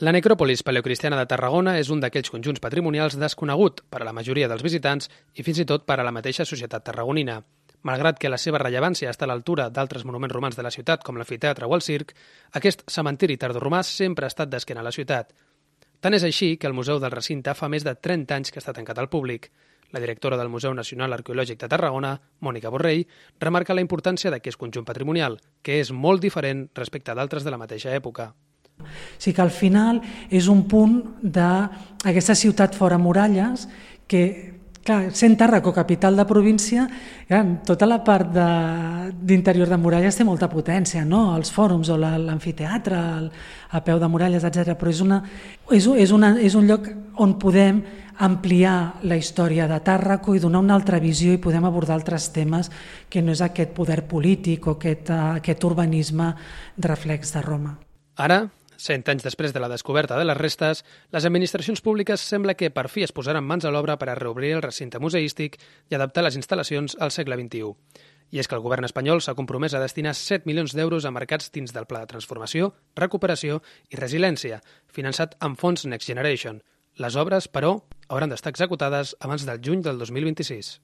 La necròpolis paleocristiana de Tarragona és un d'aquells conjunts patrimonials desconegut per a la majoria dels visitants i fins i tot per a la mateixa societat tarragonina. Malgrat que la seva rellevància està a l'altura d'altres monuments romans de la ciutat, com l'anfiteatre o el circ, aquest cementiri tardoromà sempre ha estat d'esquena a la ciutat. Tant és així que el Museu del Recinte fa més de 30 anys que està tancat al públic. La directora del Museu Nacional Arqueològic de Tarragona, Mònica Borrell, remarca la importància d'aquest conjunt patrimonial, que és molt diferent respecte d'altres de la mateixa època. O sigui que al final és un punt d'aquesta ciutat fora muralles que Clar, sent Tàrraco capital de província, ja, tota la part d'interior de, de muralles té molta potència, no? els fòrums o l'amfiteatre, a peu de muralles, etc. Però és, una, és, és, una, és un lloc on podem ampliar la història de Tàrraco i donar una altra visió i podem abordar altres temes que no és aquest poder polític o aquest, aquest urbanisme de reflex de Roma. Ara, Cent anys després de la descoberta de les restes, les administracions públiques sembla que per fi es posaran mans a l'obra per a reobrir el recinte museístic i adaptar les instal·lacions al segle XXI. I és que el govern espanyol s'ha compromès a destinar 7 milions d'euros a mercats dins del Pla de Transformació, Recuperació i Resiliència, finançat amb fons Next Generation. Les obres, però, hauran d'estar executades abans del juny del 2026.